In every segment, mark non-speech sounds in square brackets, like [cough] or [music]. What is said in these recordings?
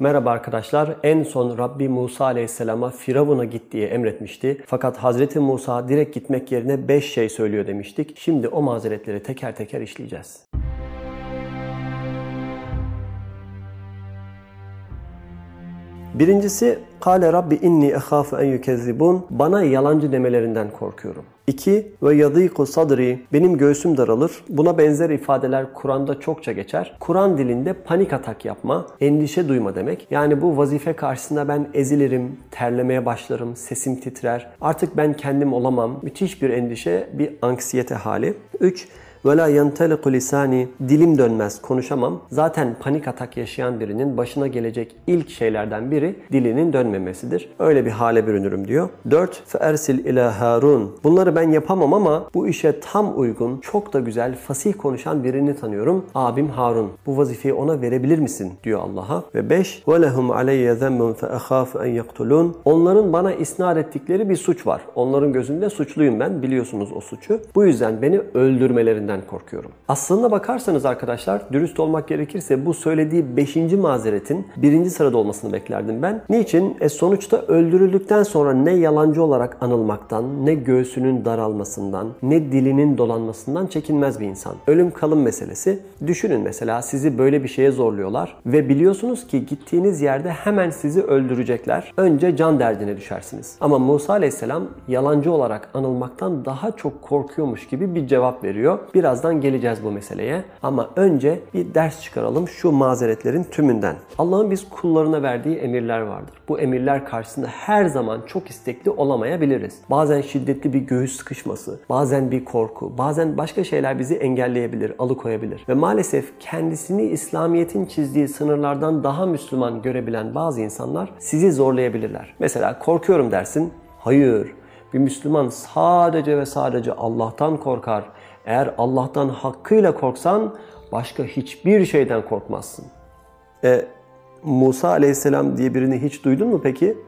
Merhaba arkadaşlar. En son Rabbi Musa Aleyhisselam'a Firavun'a git diye emretmişti. Fakat Hazreti Musa direkt gitmek yerine 5 şey söylüyor demiştik. Şimdi o mazeretleri teker teker işleyeceğiz. Birincisi Kale Rabbi inni ehafu en yukezzibun. Bana yalancı demelerinden korkuyorum. İki ve yadîku sadri. Benim göğsüm daralır. Buna benzer ifadeler Kur'an'da çokça geçer. Kur'an dilinde panik atak yapma, endişe duyma demek. Yani bu vazife karşısında ben ezilirim, terlemeye başlarım, sesim titrer. Artık ben kendim olamam. Müthiş bir endişe, bir anksiyete hali. Üç, ve la yenteliku lisani dilim dönmez konuşamam. Zaten panik atak yaşayan birinin başına gelecek ilk şeylerden biri dilinin dönmemesidir. Öyle bir hale bürünürüm diyor. 4. Fe ersil ila Harun. Bunları ben yapamam ama bu işe tam uygun, çok da güzel, fasih konuşan birini tanıyorum. Abim Harun. Bu vazifeyi ona verebilir misin? diyor Allah'a. Ve 5. Ve lehum aleyye zemmun fe ehâfu en yaktulun. Onların bana isnat ettikleri bir suç var. Onların gözünde suçluyum ben. Biliyorsunuz o suçu. Bu yüzden beni öldürmelerinden korkuyorum. Aslında bakarsanız arkadaşlar dürüst olmak gerekirse bu söylediği 5. mazeretin birinci sırada olmasını beklerdim ben. Niçin? E sonuçta öldürüldükten sonra ne yalancı olarak anılmaktan, ne göğsünün daralmasından, ne dilinin dolanmasından çekinmez bir insan. Ölüm kalım meselesi. Düşünün mesela sizi böyle bir şeye zorluyorlar ve biliyorsunuz ki gittiğiniz yerde hemen sizi öldürecekler. Önce can derdine düşersiniz. Ama Musa Aleyhisselam yalancı olarak anılmaktan daha çok korkuyormuş gibi bir cevap veriyor. Birazdan geleceğiz bu meseleye. Ama önce bir ders çıkaralım şu mazeretlerin tümünden. Allah'ın biz kullarına verdiği emirler vardır. Bu emirler karşısında her zaman çok istekli olamayabiliriz. Bazen şiddetli bir göğüs sıkışması, bazen bir korku, bazen başka şeyler bizi engelleyebilir, alıkoyabilir. Ve maalesef kendisini İslamiyet'in çizdiği sınırlardan daha Müslüman görebilen bazı insanlar sizi zorlayabilirler. Mesela korkuyorum dersin. Hayır, bir Müslüman sadece ve sadece Allah'tan korkar. Eğer Allah'tan hakkıyla korksan başka hiçbir şeyden korkmazsın. E, Musa aleyhisselam diye birini hiç duydun mu peki?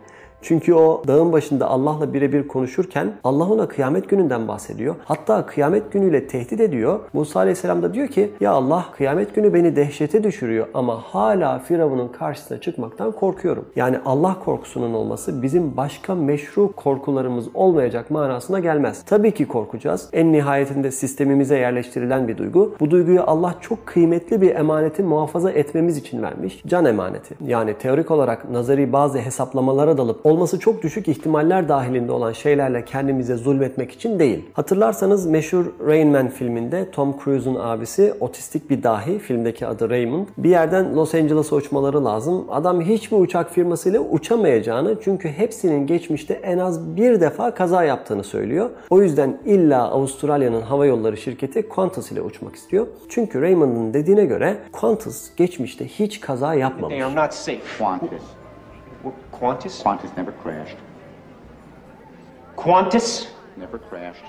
Çünkü o dağın başında Allah'la birebir konuşurken Allah ona kıyamet gününden bahsediyor. Hatta kıyamet günüyle tehdit ediyor. Musa Aleyhisselam da diyor ki ya Allah kıyamet günü beni dehşete düşürüyor ama hala Firavun'un karşısına çıkmaktan korkuyorum. Yani Allah korkusunun olması bizim başka meşru korkularımız olmayacak manasına gelmez. Tabii ki korkacağız. En nihayetinde sistemimize yerleştirilen bir duygu. Bu duyguyu Allah çok kıymetli bir emaneti muhafaza etmemiz için vermiş. Can emaneti. Yani teorik olarak nazari bazı hesaplamalara dalıp olması çok düşük ihtimaller dahilinde olan şeylerle kendimize zulmetmek için değil. Hatırlarsanız meşhur Rain Man filminde Tom Cruise'un abisi otistik bir dahi, filmdeki adı Raymond. Bir yerden Los Angeles'a uçmaları lazım. Adam hiçbir uçak firmasıyla uçamayacağını çünkü hepsinin geçmişte en az bir defa kaza yaptığını söylüyor. O yüzden illa Avustralya'nın hava yolları şirketi Qantas ile uçmak istiyor. Çünkü Raymond'ın dediğine göre Qantas geçmişte hiç kaza yapmamış. They are. Qantas. Qantas? Qantas never crashed. Qantas? Never crashed.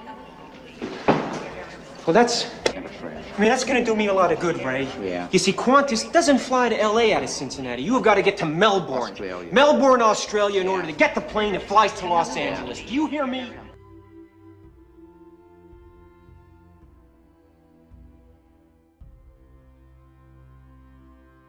Well, that's. Never crashed. I mean, that's gonna do me a lot of good, Ray. Yeah. You see, Qantas doesn't fly to LA out of Cincinnati. You have got to get to Melbourne. Australia. Melbourne, Australia, in order to get the plane that flies to Los Angeles. Do you hear me?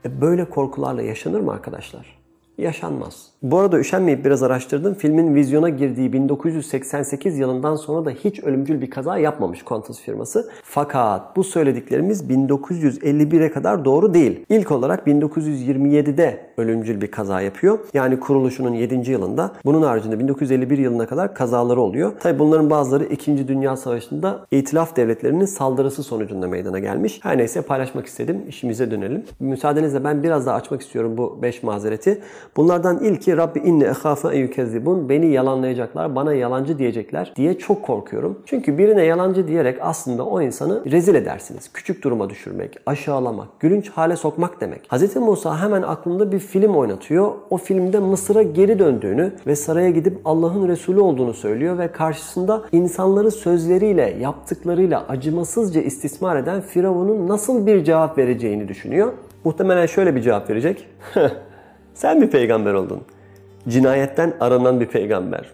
E böyle korkularla yaşanır mı arkadaşlar? Yaşanmaz. Bu arada üşenmeyip biraz araştırdım. Filmin vizyona girdiği 1988 yılından sonra da hiç ölümcül bir kaza yapmamış Qantas firması. Fakat bu söylediklerimiz 1951'e kadar doğru değil. İlk olarak 1927'de ölümcül bir kaza yapıyor. Yani kuruluşunun 7. yılında. Bunun haricinde 1951 yılına kadar kazaları oluyor. Tabi bunların bazıları 2. Dünya Savaşı'nda İtilaf devletlerinin saldırısı sonucunda meydana gelmiş. Her neyse paylaşmak istedim. İşimize dönelim. Müsaadenizle ben biraz daha açmak istiyorum bu 5 mazereti. Bunlardan ilki Rabbi inne ehafe en yukezzibun. Beni yalanlayacaklar, bana yalancı diyecekler diye çok korkuyorum. Çünkü birine yalancı diyerek aslında o insanı rezil edersiniz. Küçük duruma düşürmek, aşağılamak, gülünç hale sokmak demek. Hz. Musa hemen aklında bir film oynatıyor. O filmde Mısır'a geri döndüğünü ve saraya gidip Allah'ın Resulü olduğunu söylüyor ve karşısında insanları sözleriyle, yaptıklarıyla acımasızca istismar eden Firavun'un nasıl bir cevap vereceğini düşünüyor. Muhtemelen şöyle bir cevap verecek. [laughs] Sen bir peygamber oldun. Cinayetten aranan bir peygamber.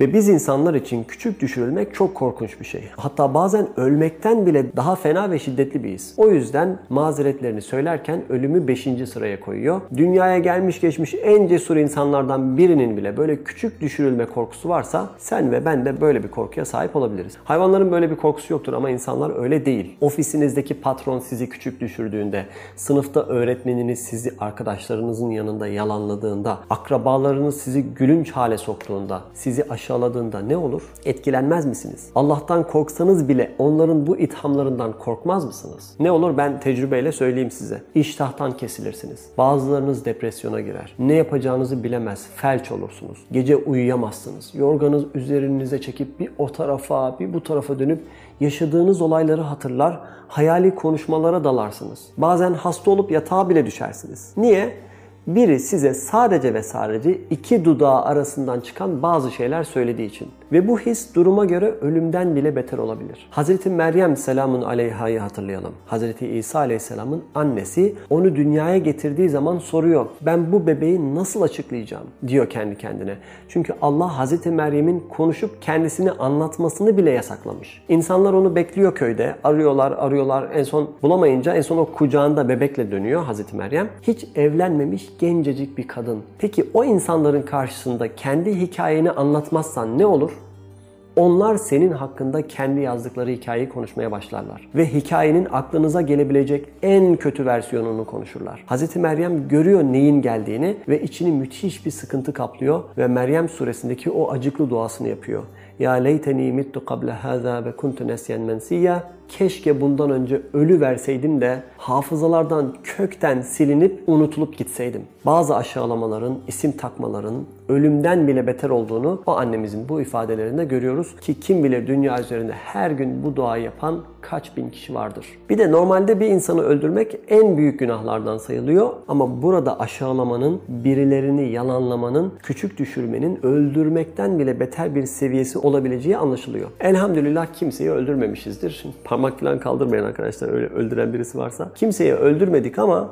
Ve biz insanlar için küçük düşürülmek çok korkunç bir şey. Hatta bazen ölmekten bile daha fena ve şiddetli bir his. O yüzden mazeretlerini söylerken ölümü 5. sıraya koyuyor. Dünyaya gelmiş geçmiş en cesur insanlardan birinin bile böyle küçük düşürülme korkusu varsa sen ve ben de böyle bir korkuya sahip olabiliriz. Hayvanların böyle bir korkusu yoktur ama insanlar öyle değil. Ofisinizdeki patron sizi küçük düşürdüğünde, sınıfta öğretmeniniz sizi arkadaşlarınızın yanında yalanladığında, akrabalarınız sizi gülünç hale soktuğunda, sizi aşağıladığında ne olur? Etkilenmez misiniz? Allah'tan korksanız bile onların bu ithamlarından korkmaz mısınız? Ne olur ben tecrübeyle söyleyeyim size. İştahtan kesilirsiniz. Bazılarınız depresyona girer. Ne yapacağınızı bilemez. Felç olursunuz. Gece uyuyamazsınız. Yorganız üzerinize çekip bir o tarafa bir bu tarafa dönüp yaşadığınız olayları hatırlar, hayali konuşmalara dalarsınız. Bazen hasta olup yatağa bile düşersiniz. Niye? Biri size sadece ve sadece iki dudağı arasından çıkan bazı şeyler söylediği için. Ve bu his duruma göre ölümden bile beter olabilir. Hazreti Meryem selamun aleyha'yı hatırlayalım. Hazreti İsa aleyhisselamın annesi onu dünyaya getirdiği zaman soruyor. Ben bu bebeği nasıl açıklayacağım? diyor kendi kendine. Çünkü Allah Hazreti Meryem'in konuşup kendisini anlatmasını bile yasaklamış. İnsanlar onu bekliyor köyde. Arıyorlar, arıyorlar. En son bulamayınca en son o kucağında bebekle dönüyor Hazreti Meryem. Hiç evlenmemiş gencecik bir kadın. Peki o insanların karşısında kendi hikayeni anlatmazsan ne olur? Onlar senin hakkında kendi yazdıkları hikayeyi konuşmaya başlarlar. Ve hikayenin aklınıza gelebilecek en kötü versiyonunu konuşurlar. Hz. Meryem görüyor neyin geldiğini ve içini müthiş bir sıkıntı kaplıyor ve Meryem suresindeki o acıklı duasını yapıyor. Ya leyteni mittu kable hâzâ ve kuntu nesyen mensiyya. Keşke bundan önce ölü verseydim de hafızalardan kökten silinip unutulup gitseydim. Bazı aşağılamaların, isim takmaların ölümden bile beter olduğunu o annemizin bu ifadelerinde görüyoruz ki kim bilir dünya üzerinde her gün bu duayı yapan kaç bin kişi vardır. Bir de normalde bir insanı öldürmek en büyük günahlardan sayılıyor ama burada aşağılamanın, birilerini yalanlamanın, küçük düşürmenin öldürmekten bile beter bir seviyesi olabileceği anlaşılıyor. Elhamdülillah kimseyi öldürmemişizdir. Şimdi parmak falan kaldırmayın arkadaşlar öyle öldüren birisi varsa. Kimseyi öldürmedik ama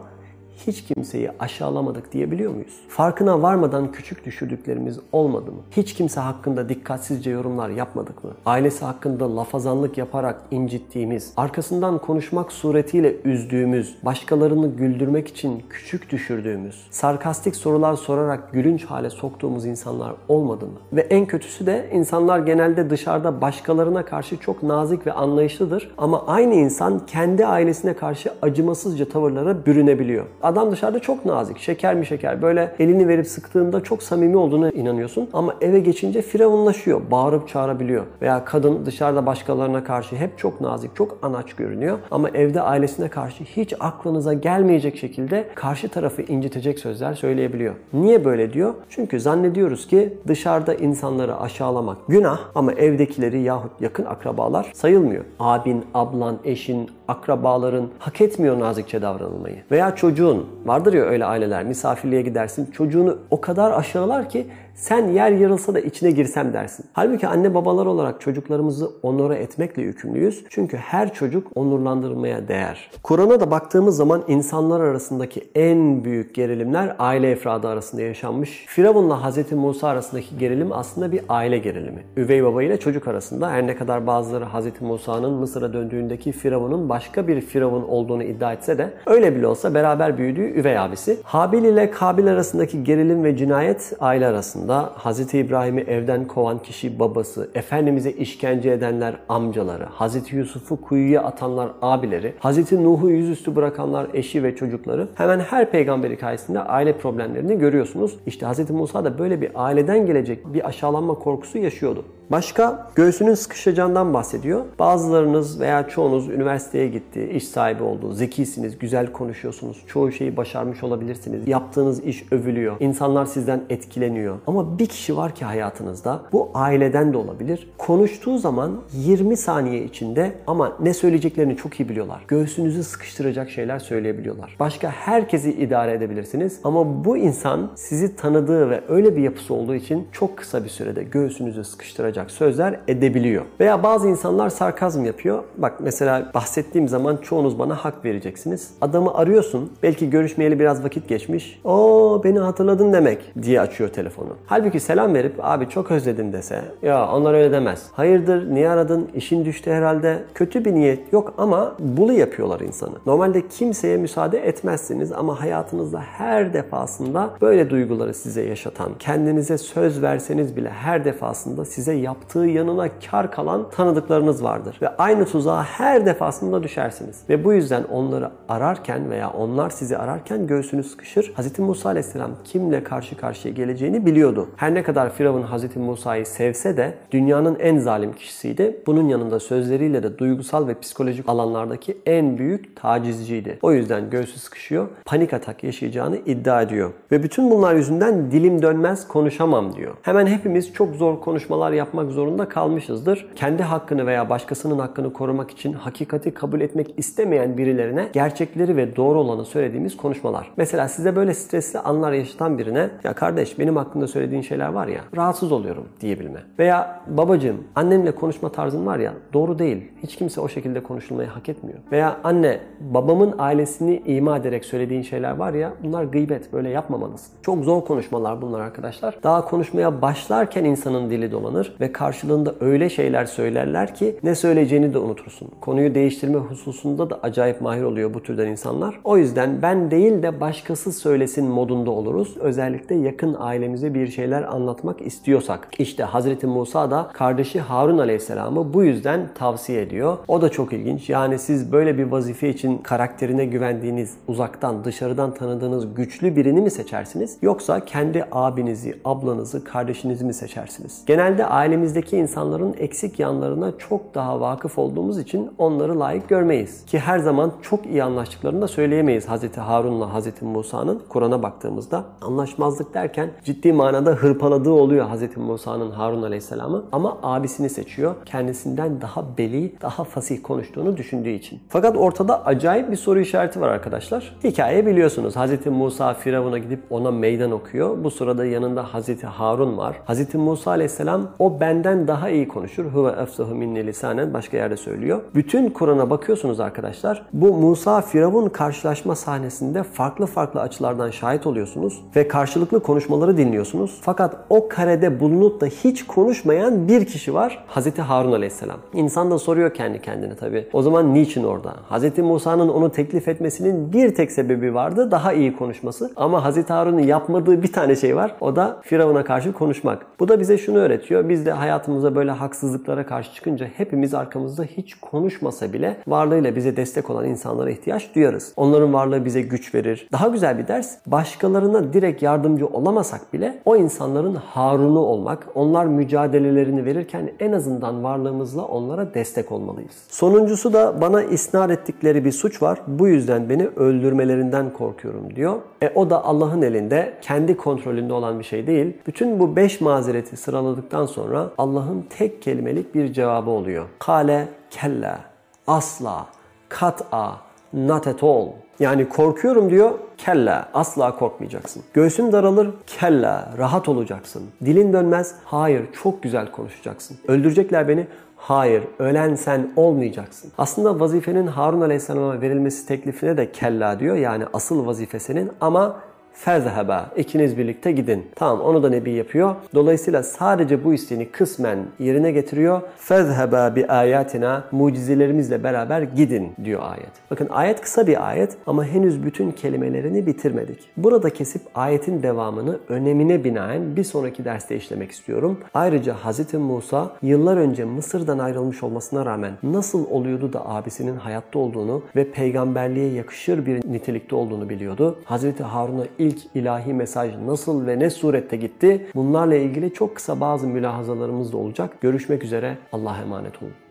hiç kimseyi aşağılamadık diyebiliyor muyuz? Farkına varmadan küçük düşürdüklerimiz olmadı mı? Hiç kimse hakkında dikkatsizce yorumlar yapmadık mı? Ailesi hakkında lafazanlık yaparak incittiğimiz, arkasından konuşmak suretiyle üzdüğümüz, başkalarını güldürmek için küçük düşürdüğümüz, sarkastik sorular sorarak gülünç hale soktuğumuz insanlar olmadı mı? Ve en kötüsü de insanlar genelde dışarıda başkalarına karşı çok nazik ve anlayışlıdır ama aynı insan kendi ailesine karşı acımasızca tavırlara bürünebiliyor. Adam dışarıda çok nazik, şeker mi şeker. Böyle elini verip sıktığında çok samimi olduğuna inanıyorsun. Ama eve geçince firavunlaşıyor. Bağırıp çağırabiliyor. Veya kadın dışarıda başkalarına karşı hep çok nazik, çok anaç görünüyor. Ama evde ailesine karşı hiç aklınıza gelmeyecek şekilde karşı tarafı incitecek sözler söyleyebiliyor. Niye böyle diyor? Çünkü zannediyoruz ki dışarıda insanları aşağılamak günah ama evdekileri yahut yakın akrabalar sayılmıyor. Abin, ablan, eşin, akrabaların hak etmiyor nazikçe davranılmayı. Veya çocuğun, vardır ya öyle aileler, misafirliğe gidersin, çocuğunu o kadar aşağılar ki sen yer yarılsa da içine girsem dersin. Halbuki anne babalar olarak çocuklarımızı onura etmekle yükümlüyüz. Çünkü her çocuk onurlandırılmaya değer. Kur'an'a da baktığımız zaman insanlar arasındaki en büyük gerilimler aile efradı arasında yaşanmış. Firavun'la Hz. Musa arasındaki gerilim aslında bir aile gerilimi. Üvey baba ile çocuk arasında her ne kadar bazıları Hz. Musa'nın Mısır'a döndüğündeki Firavun'un başka bir Firavun olduğunu iddia etse de öyle bile olsa beraber büyüdüğü üvey abisi. Habil ile Kabil arasındaki gerilim ve cinayet aile arasında aslında Hz. İbrahim'i evden kovan kişi babası, Efendimiz'e işkence edenler amcaları, Hz. Yusuf'u kuyuya atanlar abileri, Hz. Nuh'u yüzüstü bırakanlar eşi ve çocukları hemen her peygamber hikayesinde aile problemlerini görüyorsunuz. İşte Hz. Musa da böyle bir aileden gelecek bir aşağılanma korkusu yaşıyordu. Başka göğsünün sıkışacağından bahsediyor. Bazılarınız veya çoğunuz üniversiteye gitti, iş sahibi oldu, zekisiniz, güzel konuşuyorsunuz, çoğu şeyi başarmış olabilirsiniz. Yaptığınız iş övülüyor, insanlar sizden etkileniyor. Ama bir kişi var ki hayatınızda, bu aileden de olabilir. Konuştuğu zaman 20 saniye içinde ama ne söyleyeceklerini çok iyi biliyorlar. Göğsünüzü sıkıştıracak şeyler söyleyebiliyorlar. Başka herkesi idare edebilirsiniz ama bu insan sizi tanıdığı ve öyle bir yapısı olduğu için çok kısa bir sürede göğsünüzü sıkıştıracak sözler edebiliyor. Veya bazı insanlar sarkazm yapıyor. Bak mesela bahsettiğim zaman çoğunuz bana hak vereceksiniz. Adamı arıyorsun. Belki görüşmeyeli biraz vakit geçmiş. O beni hatırladın demek diye açıyor telefonu. Halbuki selam verip abi çok özledim dese. Ya onlar öyle demez. Hayırdır niye aradın? İşin düştü herhalde. Kötü bir niyet yok ama bulu yapıyorlar insanı. Normalde kimseye müsaade etmezsiniz ama hayatınızda her defasında böyle duyguları size yaşatan, kendinize söz verseniz bile her defasında size yaptığı yanına kar kalan tanıdıklarınız vardır. Ve aynı tuzağa her defasında düşersiniz. Ve bu yüzden onları ararken veya onlar sizi ararken göğsünüz sıkışır. Hz. Musa aleyhisselam kimle karşı karşıya geleceğini biliyordu. Her ne kadar Firavun Hz. Musa'yı sevse de dünyanın en zalim kişisiydi. Bunun yanında sözleriyle de duygusal ve psikolojik alanlardaki en büyük tacizciydi. O yüzden göğsü sıkışıyor, panik atak yaşayacağını iddia ediyor. Ve bütün bunlar yüzünden dilim dönmez konuşamam diyor. Hemen hepimiz çok zor konuşmalar yapmak zorunda kalmışızdır. Kendi hakkını veya başkasının hakkını korumak için hakikati kabul etmek istemeyen birilerine gerçekleri ve doğru olanı söylediğimiz konuşmalar. Mesela size böyle stresli anlar yaşatan birine ya kardeş benim hakkında söylediğin şeyler var ya rahatsız oluyorum diyebilme. Veya babacığım annemle konuşma tarzın var ya doğru değil. Hiç kimse o şekilde konuşulmayı hak etmiyor. Veya anne babamın ailesini ima ederek söylediğin şeyler var ya bunlar gıybet böyle yapmamalısın. Çok zor konuşmalar bunlar arkadaşlar. Daha konuşmaya başlarken insanın dili dolanır ve karşılığında öyle şeyler söylerler ki ne söyleyeceğini de unutursun. Konuyu değiştirme hususunda da acayip mahir oluyor bu türden insanlar. O yüzden ben değil de başkası söylesin modunda oluruz. Özellikle yakın ailemize bir şeyler anlatmak istiyorsak. İşte Hazreti Musa da kardeşi Harun Aleyhisselam'ı bu yüzden tavsiye ediyor. O da çok ilginç. Yani siz böyle bir vazife için karakterine güvendiğiniz, uzaktan, dışarıdan tanıdığınız güçlü birini mi seçersiniz? Yoksa kendi abinizi, ablanızı, kardeşinizi mi seçersiniz? Genelde ailemizdeki insanların eksik yanlarına çok daha vakıf olduğumuz için onları layık görmeyiz. Ki her zaman çok iyi anlaştıklarını da söyleyemeyiz Hz. Harun'la Hz. Musa'nın. Kur'an'a baktığımızda anlaşmazlık derken ciddi manada hırpaladığı oluyor Hz. Musa'nın Harun Aleyhisselam'ı. Ama abisini seçiyor. Kendisinden daha beli, daha fasih konuştuğunu düşündüğü için. Fakat ortada acayip bir soru işareti var arkadaşlar. Hikaye biliyorsunuz. Hz. Musa Firavun'a gidip ona meydan okuyor. Bu sırada yanında Hz. Harun var. Hz. Musa Aleyhisselam o benden daha iyi konuşur. Huve efsahu minni lisanen başka yerde söylüyor. Bütün Kur'an'a bakıyorsunuz arkadaşlar. Bu Musa Firavun karşılaşma sahnesinde farklı farklı açılardan şahit oluyorsunuz ve karşılıklı konuşmaları dinliyorsunuz. Fakat o karede bulunup da hiç konuşmayan bir kişi var. Hz. Harun Aleyhisselam. İnsan da soruyor kendi kendine tabi. O zaman niçin orada? Hz. Musa'nın onu teklif etmesinin bir tek sebebi vardı. Daha iyi konuşması. Ama Hz. Harun'un yapmadığı bir tane şey var. O da Firavun'a karşı konuşmak. Bu da bize şunu öğretiyor. Biz de hayatımıza böyle haksızlıklara karşı çıkınca hepimiz arkamızda hiç konuşmasa bile varlığıyla bize destek olan insanlara ihtiyaç duyarız. Onların varlığı bize güç verir. Daha güzel bir ders. Başkalarına direkt yardımcı olamasak bile o insanların Harun'u olmak, onlar mücadelelerini verirken en azından varlığımızla onlara destek olmalıyız. Sonuncusu da bana isnat ettikleri bir suç var. Bu yüzden beni öldürmelerinden korkuyorum diyor. E o da Allah'ın elinde, kendi kontrolünde olan bir şey değil. Bütün bu beş mazereti sıraladıktan sonra Allah'ın tek kelimelik bir cevabı oluyor. Kale kella, asla, kat'a, not at all. Yani korkuyorum diyor, kella, asla korkmayacaksın. Göğsün daralır, kella, rahat olacaksın. Dilin dönmez, hayır, çok güzel konuşacaksın. Öldürecekler beni, Hayır, ölen sen olmayacaksın. Aslında vazifenin Harun Aleyhisselam'a verilmesi teklifine de kella diyor. Yani asıl vazife senin ama fezheba. ikiniz birlikte gidin. Tamam onu da Nebi yapıyor. Dolayısıyla sadece bu isteğini kısmen yerine getiriyor. Fezheba bi ayatina mucizelerimizle beraber gidin diyor ayet. Bakın ayet kısa bir ayet ama henüz bütün kelimelerini bitirmedik. Burada kesip ayetin devamını önemine binaen bir sonraki derste işlemek istiyorum. Ayrıca Hz. Musa yıllar önce Mısır'dan ayrılmış olmasına rağmen nasıl oluyordu da abisinin hayatta olduğunu ve peygamberliğe yakışır bir nitelikte olduğunu biliyordu. Hz. Harun'a ilk ilahi mesaj nasıl ve ne surette gitti? Bunlarla ilgili çok kısa bazı mülahazalarımız da olacak. Görüşmek üzere. Allah'a emanet olun.